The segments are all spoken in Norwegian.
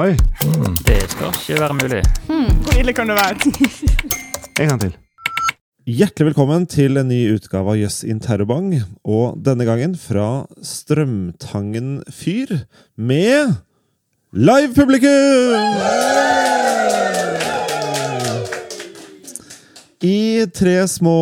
Oi, Det skal ikke være mulig. Hvor ille kan det være? en gang til. Hjertelig velkommen til en ny utgave av Jøss in Terrorbang. Og denne gangen fra Strømtangen fyr med live publikum! I tre små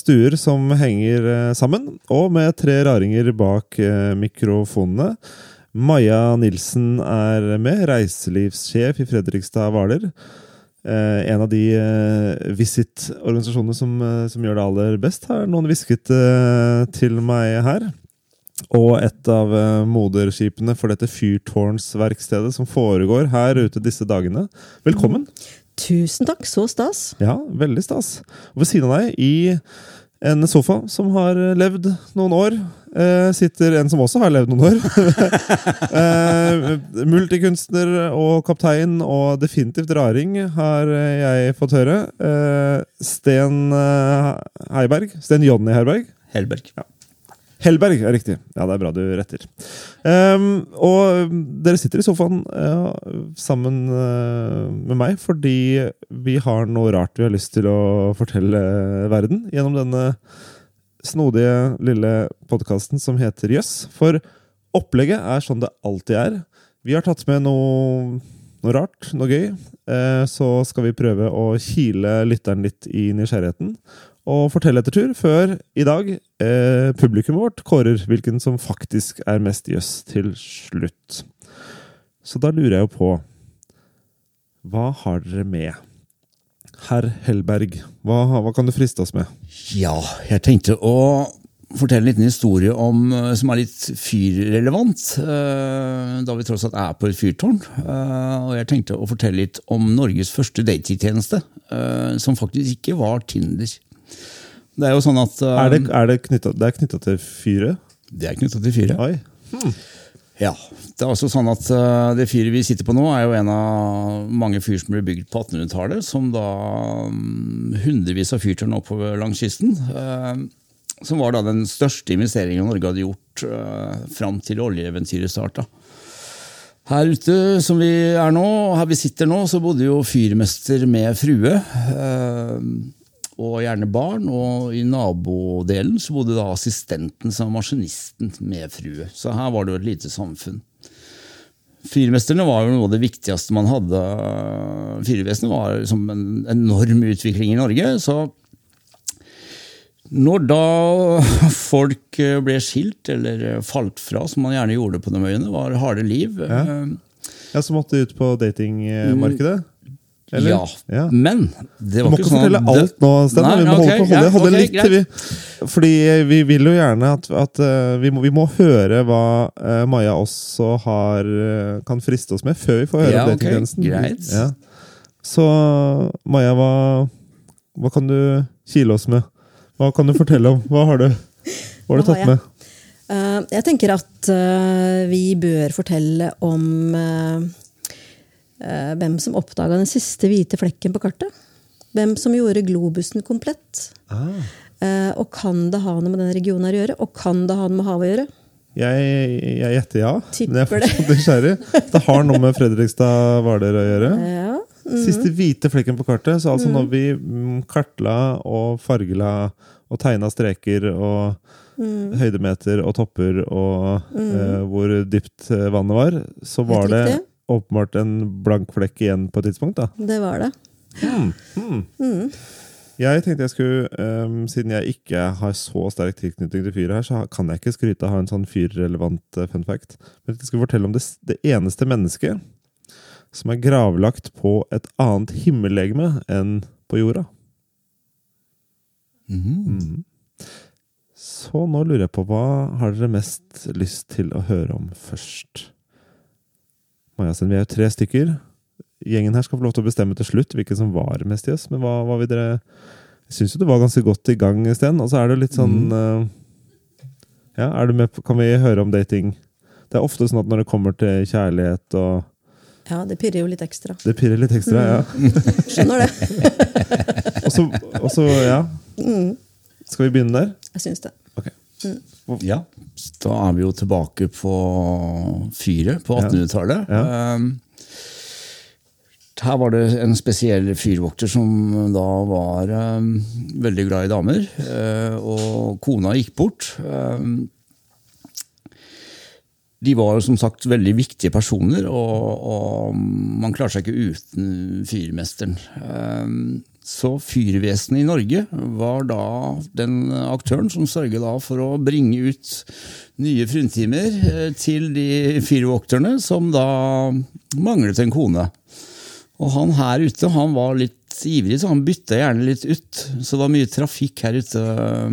stuer som henger eh, sammen, og med tre raringer bak eh, mikrofonene. Maja Nilsen er med, reiselivssjef i Fredrikstad Hvaler. Eh, en av de eh, Visit-organisasjonene som, eh, som gjør det aller best, har noen hvisket eh, til meg her. Og et av eh, moderskipene for dette fyrtårnsverkstedet som foregår her ute disse dagene. Velkommen! Tusen takk, så stas. Ja, veldig stas. Og ved siden av deg, i en sofa som har levd noen år, eh, sitter en som også har levd noen år. uh, multikunstner og kaptein og definitivt raring, har jeg fått høre. Uh, Sten Heiberg. Sten Jonny Herberg. Helberg. Helberg er riktig. Ja, det er bra du retter. Um, og dere sitter i sofaen ja, sammen uh, med meg fordi vi har noe rart vi har lyst til å fortelle verden gjennom denne snodige lille podkasten som heter Jøss. For opplegget er sånn det alltid er. Vi har tatt med noe, noe rart, noe gøy. Eh, så skal vi prøve å kile lytteren litt i nysgjerrigheten og fortelle etter tur, før i dag eh, publikummet vårt kårer hvilken som faktisk er mest jøss til slutt. Så da lurer jeg jo på Hva har dere med? Herr Hellberg, hva, hva kan du friste oss med? Ja, jeg tenkte å fortelle en liten historie om, eh, som er litt fyrrelevant. eh, Da vi tross alt er på et fyrtårn. Eh, Og jeg tenkte å fortelle litt om Norges første datingtjeneste, eh, som faktisk ikke var Tinder. Det er jo sånn at Er det, er det, knyttet, er knytta til fyret? det er knytta til fyret. Oi. Ja, det er også sånn at uh, Det fyret vi sitter på nå, er jo en av mange fyr som ble bygd på 1800-tallet. Som da um, hundrevis av fyrtårn oppover langs kysten. Uh, som var da den største investeringen Norge hadde gjort uh, fram til oljeeventyret starta. Her ute som vi er nå, her vi sitter nå, så bodde jo fyrmester med frue. eh, og gjerne barn. Og i nabodelen så bodde da assistenten som var maskinisten med frue. Så her var det jo et lite samfunn. Fyrmesterne var jo noe av det viktigste man hadde. Fyrvesenet var som en enorm utvikling i Norge. så når da folk ble skilt eller falt fra, som man gjerne gjorde på de øyene, var harde liv. Ja, Ja, Så måtte ut på datingmarkedet? Eller? Ja. Ja. Men det Du må ikke fortelle sånn fortelle alt nå, Sten. Vi må okay, holde, holde, ja, holde okay, litt til, vi. Fordi vi vil jo gjerne at, at eh, vi, må, vi må høre hva uh, Maja også har eh, kan friste oss med, før vi får høre Ja, okay, greit. Ja. Så Maja, hva, hva kan du kile oss med? Hva kan du fortelle om? Hva har du, hva har du tatt med? Uh, jeg tenker at uh, vi bør fortelle om eh, hvem som oppdaga den siste hvite flekken på kartet. Hvem som gjorde globusen komplett. Ah. Eh, og kan det ha noe med den regionen å gjøre? Og kan det ha noe med havet å gjøre? Jeg, jeg gjetter ja, men jeg er fortsatt nysgjerrig. Det har noe med Fredrikstad Hvaler å gjøre. Ja. Siste hvite flekken på kartet. Så altså når vi mm, kartla og fargela og tegna streker og høydemeter og topper og eh, hvor dypt eh, vannet var, så var det. Åpenbart en blank flekk igjen på et tidspunkt. da. Det var det. Jeg tenkte jeg skulle, um, Siden jeg ikke har så sterk tilknytning til fyret her, så kan jeg ikke skryte av å ha en sånn fyrrelevant eh, fun fact. Men jeg skulle fortelle om det, det eneste mennesket som er gravlagt på et annet himmellegeme enn på jorda. Mhm. Så nå lurer jeg på hva har dere mest lyst til å høre om først? Maja, siden vi er jo tre stykker. Gjengen her skal få lov til å bestemme til slutt hvilken som var mest i oss. Men hva, hva vil dere Jeg syns jo du var ganske godt i gang, Sten. Og så er det jo litt sånn eh, Ja, er du med på Kan vi høre om dating? Det er ofte sånn at når det kommer til kjærlighet og Ja, det pirrer jo litt ekstra. Det pirrer litt ekstra, ja. Skjønner det. Og så, og så ja. Skal vi begynne der? Jeg syns det. Ja, da er vi jo tilbake på fyret på 1800-tallet. Ja. Um, Her var det en spesiell fyrvokter som da var eh, veldig glad i damer. eh, og kona gikk bort. Eh, de var som sagt veldig viktige personer, og, og man klarer seg ikke uten fyrmesteren. Eh, Så Fyrvesenet i Norge var da den aktøren som sørget for å bringe ut nye fruntimer eh, til de fyrvokterne som da manglet en kone. Og han her ute han var litt ivrig, så han bytta gjerne litt ut. Så det var mye trafikk her ute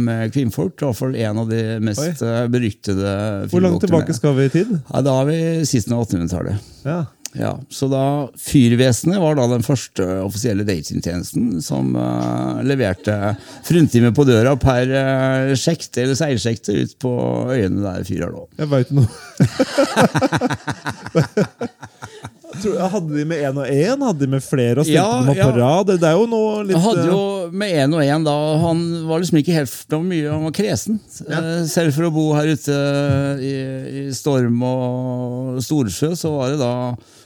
med kvinnfolk. I hvert fall en av de mest Oi. eh, beryktede Hvor langt tilbake skal vi i tid? Ja, da er vi sisten av 800-tallet. Ja. Ja, så da Fyrvesenet var da den første offisielle datingtjenesten som uh, leverte fruntimer på døra per uh, sjekte eller seilsjekte ut på øyene der fyra lå. Jeg veit noe. Hadde de med én og én? Hadde de med flere og stilte Ja, dem opp på rad? Det er jo noe litt hadde eh, jo med én og én, da Han var liksom ikke helt Det var mye Han var kresen. Ja. Selv for å bo her ute i, i storm og storsjø, så var det da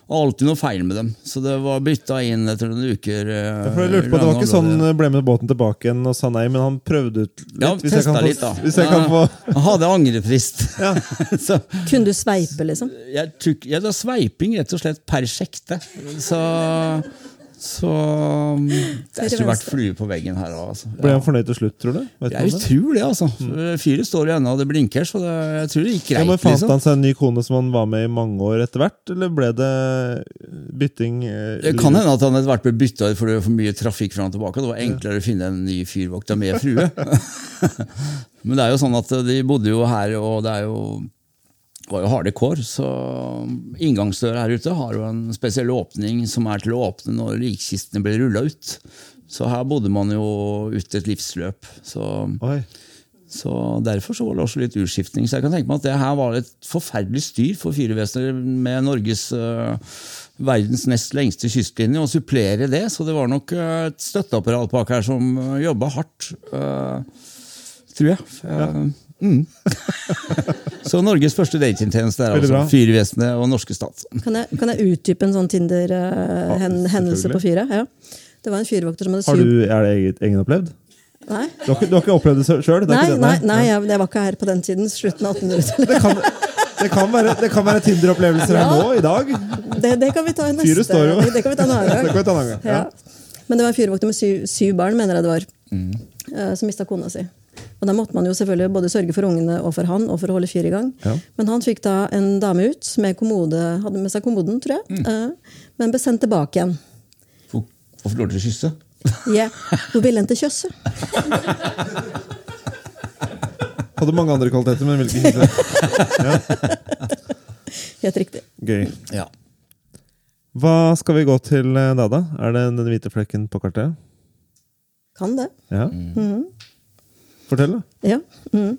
alltid noe feil med dem. Så det var bytta inn etter noen uker. eh, ja, for jeg lurte på, Det var ikke sånn eh, ble med båten tilbake igjen og sa nei, men han prøvde ut litt. Ja, hvis jeg kan litt, da. Hvis jeg kan få Han hadde angrefrist. så Kunne du sveipe, liksom? jeg ja, det var sveiping rett og slett per sjekte. Så, så Det skulle vært flue på veggen her òg, altså. Ble han fornøyd til slutt, tror du? Vet Jeg tror det, altså. Fyret står jo ennå, og det blinker, så det, jeg tror det gikk Ja, men. Fant liksom. han seg en ny kone som han var med i mange år etter hvert, eller ble det bytting? eh, Det kan hende at han etter hvert ble bytta ut fordi det var for mye trafikk fram og tilbake. Det var enklere å finne en ny fyrvokter med frue. Men det er jo sånn at de bodde jo her, og det er jo var jo harde kår, så inngangsdøra her ute har jo en spesiell åpning som er til å åpne når likkistene blir rulla ut. Så her bodde man jo ut et livsløp. Så, så Derfor så var det også litt utskiftning. Så jeg kan tenke meg at det her var et forferdelig styr for fyrvesenet med Norges uh, verdens nest lengste kystlinje, og supplere det. Så det var nok øh, et støtteapparat bak her som øh, jobba hardt. uh, tror jeg. Eh, Mm. så Norges første datingtjeneste er altså. Fyrvesenet og norske stat. Kan jeg, kan jeg utdype en sånn Tinder-hendelse ja, på fyret? Ja. Det var en fyrvokter som hadde syv... Har du, er det egenopplevd? Nei, Du har ikke, du har ikke opplevd det sjøl? nei, nei, nei jeg, jeg var ikke her på den tiden. Slutten av 1800-tallet. Det kan, det være, det kan være Tinder-opplevelser her Ja. nå, i dag. Det, det kan vi ta i neste Fyret står jo. Det, kan vi ta en annen Det kan gang. vi ta en annen gang. Ja. Men det var en fyrvokter med syv, syv barn, mener jeg det var, Mm. eh, som mista kona si. Og Da måtte man jo selvfølgelig både sørge for ungene og for han, og for å holde fyr i gang. Ja. Men han fikk da en dame ut med kommode, hadde med seg kommoden, tror jeg. Mm. eh, Men ble sendt tilbake igjen. Hvorfor får lov til å kysse. Ja, Hun ville hente kjøsse. Hadde mange andre kvaliteter, men ville ikke Helt riktig. Gøy. Ja. Hva skal vi gå til eh, da, da? Er det den hvite flekken på kartet? Kan det. Ja. Mhm. Fortell, da. Ja. Mm.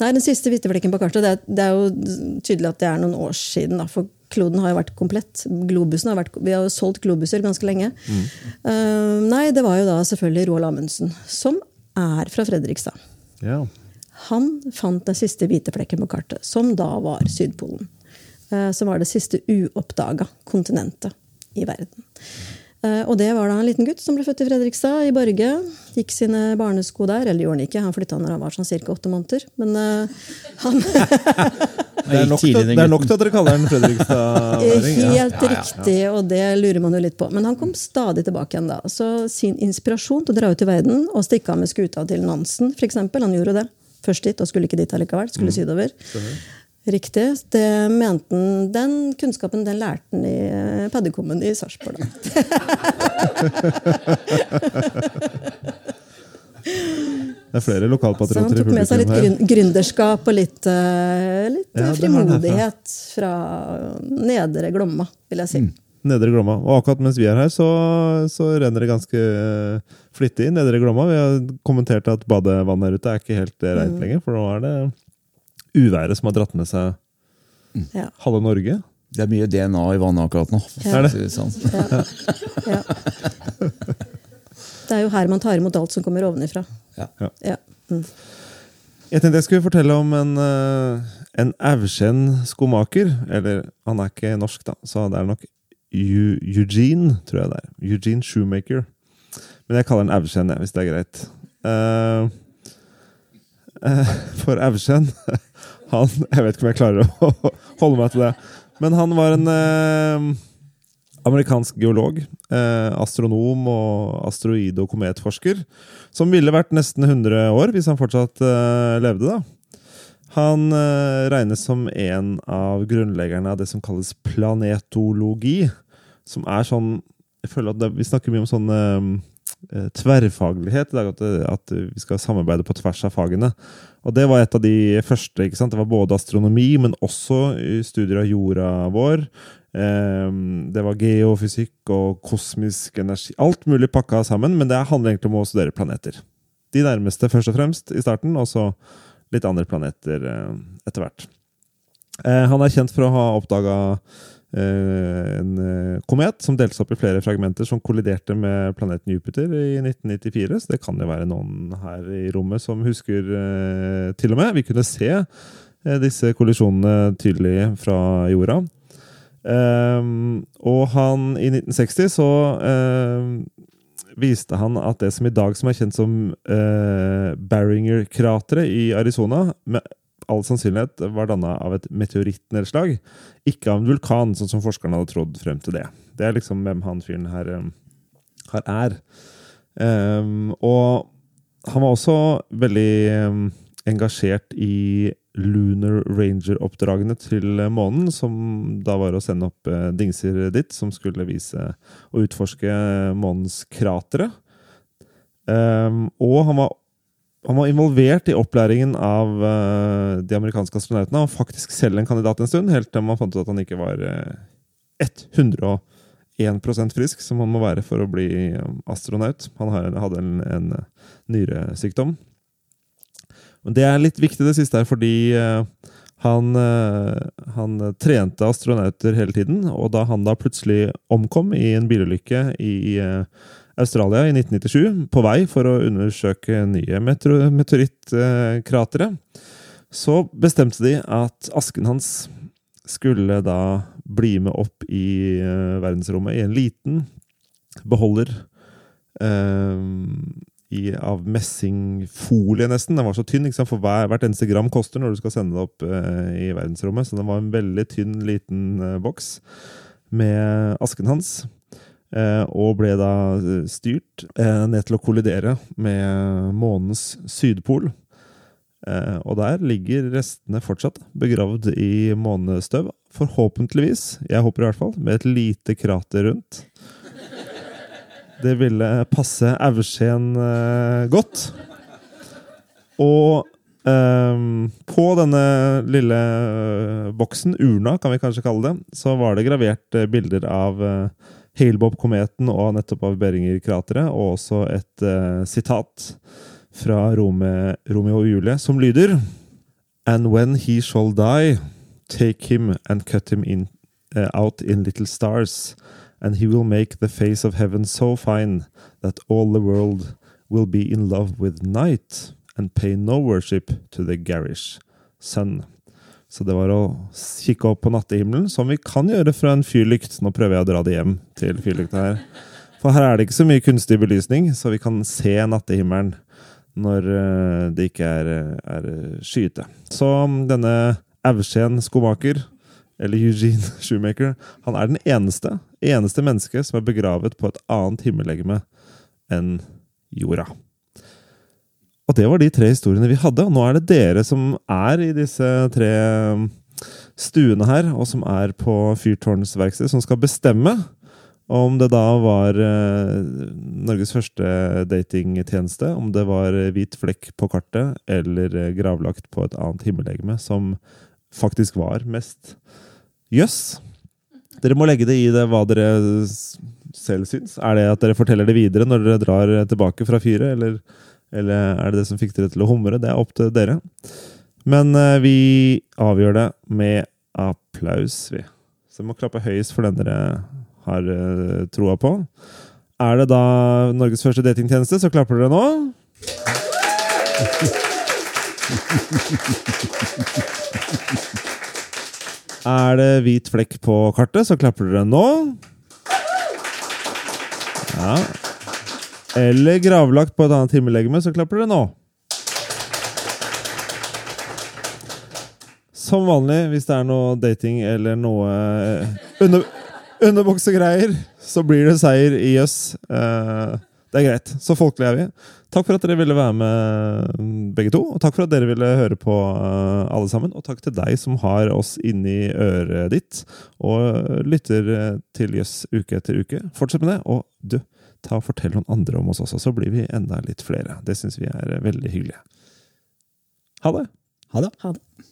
Nei, Den siste hvite flekken på kartet, det er, det er jo tydelig at det er noen år siden. Da, for kloden har jo vært komplett. Globusen har vært, vi har jo solgt globuser ganske lenge. Eh, nei, det var jo da selvfølgelig Roald Amundsen, som er fra Fredrikstad. Ja. Han fant den siste hvite flekken på kartet, som da var Sydpolen. Uh, som var det siste uoppdaga kontinentet i verden. Eh, og det var da en liten gutt som ble født i Fredrikstad, i Borge. Gikk sine barnesko der. Eller gjorde han ikke, han flytta når han var sånn ca. åtte måneder. Men uh, han Det er, nok til, det er nok til at dere kaller den Fredrikstad-væring. Ja. Helt riktig, og det lurer man jo litt på. Men han kom stadig tilbake igjen da. Så sin inspirasjon til å dra ut i verden og stikke av med skuta til Nansen, f.eks. Han gjorde det. Først dit, og skulle ikke dit allikevel. Skulle sydover. Riktig. Det mente han, Den kunnskapen den lærte han i Paddekommen paddekummen i Sarpsborg. da. Det er flere Så han lokalpatrioter i tok med seg litt publikum her. grün- gründerskap og litt, eh, litt Ja, han frimodighet fra nedre Glomma, vil jeg si. Nedre Glomma. Og akkurat mens vi er her, så, så renner det ganske eh, flittig i Nedre Glomma. Vi har kommentert at badevannet her ute er ikke helt eh, Mm. lenger, for nå er det uværet som har dratt med seg Ja. halve Norge. Det er mye DNA i vannet akkurat nå. Ja. Er det sånn. Ja. Ja. Det er jo her man tar imot alt som kommer ovenifra. Ja. Ja. Mm. Jeg tenkte jeg skulle fortelle om en, eh, en Aursend skomaker. Eller, han er ikke norsk, da, så det er nok Eugene, tror jeg det er. Eugene Shoemaker. Men jeg kaller den Aurshen, hvis det er greit. Uh, uh, for Aurshen han, Jeg vet ikke om jeg klarer å holde meg til det. Men han var en eh, amerikansk geolog, eh, astronom og asteroide- og kometforsker, som ville vært nesten 100 år hvis han fortsatt eh, levde. da. Han eh, regnes som en av grunnleggerne av det som kalles planetologi, som er sånn jeg føler at det, Vi snakker mye om sånn eh, eh, tverrfaglighet, i dag, at, at vi skal samarbeide på tvers av fagene. Og det var et av de første. ikke sant? Det var både astronomi, men også studier av jorda vår. Eh, det var geofysikk og kosmisk energi. Alt mulig pakka sammen, men det handler egentlig om å studere planeter. De nærmeste først og fremst i starten, og så litt andre planeter eh, etter hvert. Eh, han er kjent for å ha oppdaga en eh, komet som delte seg opp i flere fragmenter som kolliderte med planeten Jupiter i 1994. Så det kan jo være noen her i rommet som husker eh, til og med. Vi kunne se eh, disse kollisjonene tydelig fra jorda. Og han i 1960 så viste han at det som i dag som er kjent som eh, Barringer-krateret i Arizona, med all sannsynlighet var danna av et meteorittnedslag, ikke av en vulkan, sånn som forskerne hadde trodd frem til det. Det er liksom hvem han fyren her, eh, her er. Um, og han var også veldig eh, engasjert i Lunar Ranger-oppdragene til månen, som da var å sende opp eh, dingser dit, som skulle vise og utforske månens kratre. Um, og han var, han var involvert i opplæringen av uh, de amerikanske astronautene. Var faktisk selv en kandidat en stund, helt til man fant ut at han ikke var uh, 101% frisk, som han må være for å bli eh, astronaut. Han hadde en, en nyresykdom. Men det er litt viktig det siste her, fordi eh, han, eh, han trente astronauter hele tiden, og da han da plutselig omkom i en bilulykke i eh, Australia i 1997, på vei for å undersøke nye meteorittkratre, så bestemte de at asken hans skulle da bli med opp i eh, verdensrommet i en liten beholder eh, i, av messingfolie, nesten. Den var så tynn, for hver, hvert eneste gram koster når du skal sende det opp eh, i verdensrommet. Så den var en veldig tynn, liten eh, boks med asken hans. Eh, og ble da eh, styrt eh, ned til å kollidere med månens sydpol. Og der ligger restene fortsatt begravd i månestøv. Forhåpentligvis, jeg håper i hvert fall, med et lite krater rundt. Det ville passe Aursén godt. Og Um, på denne lille boksen, urna kan vi kanskje kalle det, så var det gravert bilder av uh, Hale-Bopp-kometen og nettopp av Beringer-krateret, og også et uh, sitat fra Rome, Romeo og Julie, som lyder And when he shall die, take him and cut him in, uh, out in little stars, and he will make the face of heaven so fine that all the world will be in love with night and pay no worship to the garish sun. Så det var å kikke opp på nattehimmelen, som vi kan gjøre fra en fyrlykt. Nå prøver jeg å dra det hjem til fyrlykta her. For her er det ikke så mye kunstig belysning, så vi kan se nattehimmelen når eh, det ikke er, er skyete. Så denne Aursén skomaker, eller Eugene Shoemaker, han er den eneste, eneste menneske som er begravet på et annet himmellegeme enn jorda. Og det var de tre historiene vi hadde. Og nå er det dere som er i disse tre stuene her, og som er på Fyrtårnets verksted, som skal bestemme om det da var eh, Norges første datingtjeneste, om det var hvit flekk på kartet, eller eh, gravlagt på et annet himmellegeme, som faktisk var mest jøss. Dere må legge det i det hva dere selv syns. Er det at dere forteller det videre når dere drar tilbake fra fyret, eller, eller er det det som fikk dere til å humre? Det er opp til dere. Men eh, vi avgjør det med applaus, vi. Så vi må klappe høyest for den dere har eh, troa på. Er det da Norges første datingtjeneste, så klapper dere nå. Er det hvit flekk på kartet, så klapper dere nå. Ja. Eller gravlagt på et annet himmellegeme, så klapper dere nå. Som vanlig, hvis det er noe dating eller noe eh, under, underbuksegreier, så blir det seier i jøss. Eh, det er greit. Så folkelige er vi. Takk for at dere ville være med, begge to. Og takk for at dere ville høre på, eh, alle sammen. Og takk til deg som har oss inni øret ditt og lytter til Jøss uke etter uke. Fortsett med det. Og du, ta og fortell noen andre om oss også, så blir vi enda litt flere. Det syns vi er eh, veldig hyggelig. Ha det! Ha det. Ha det.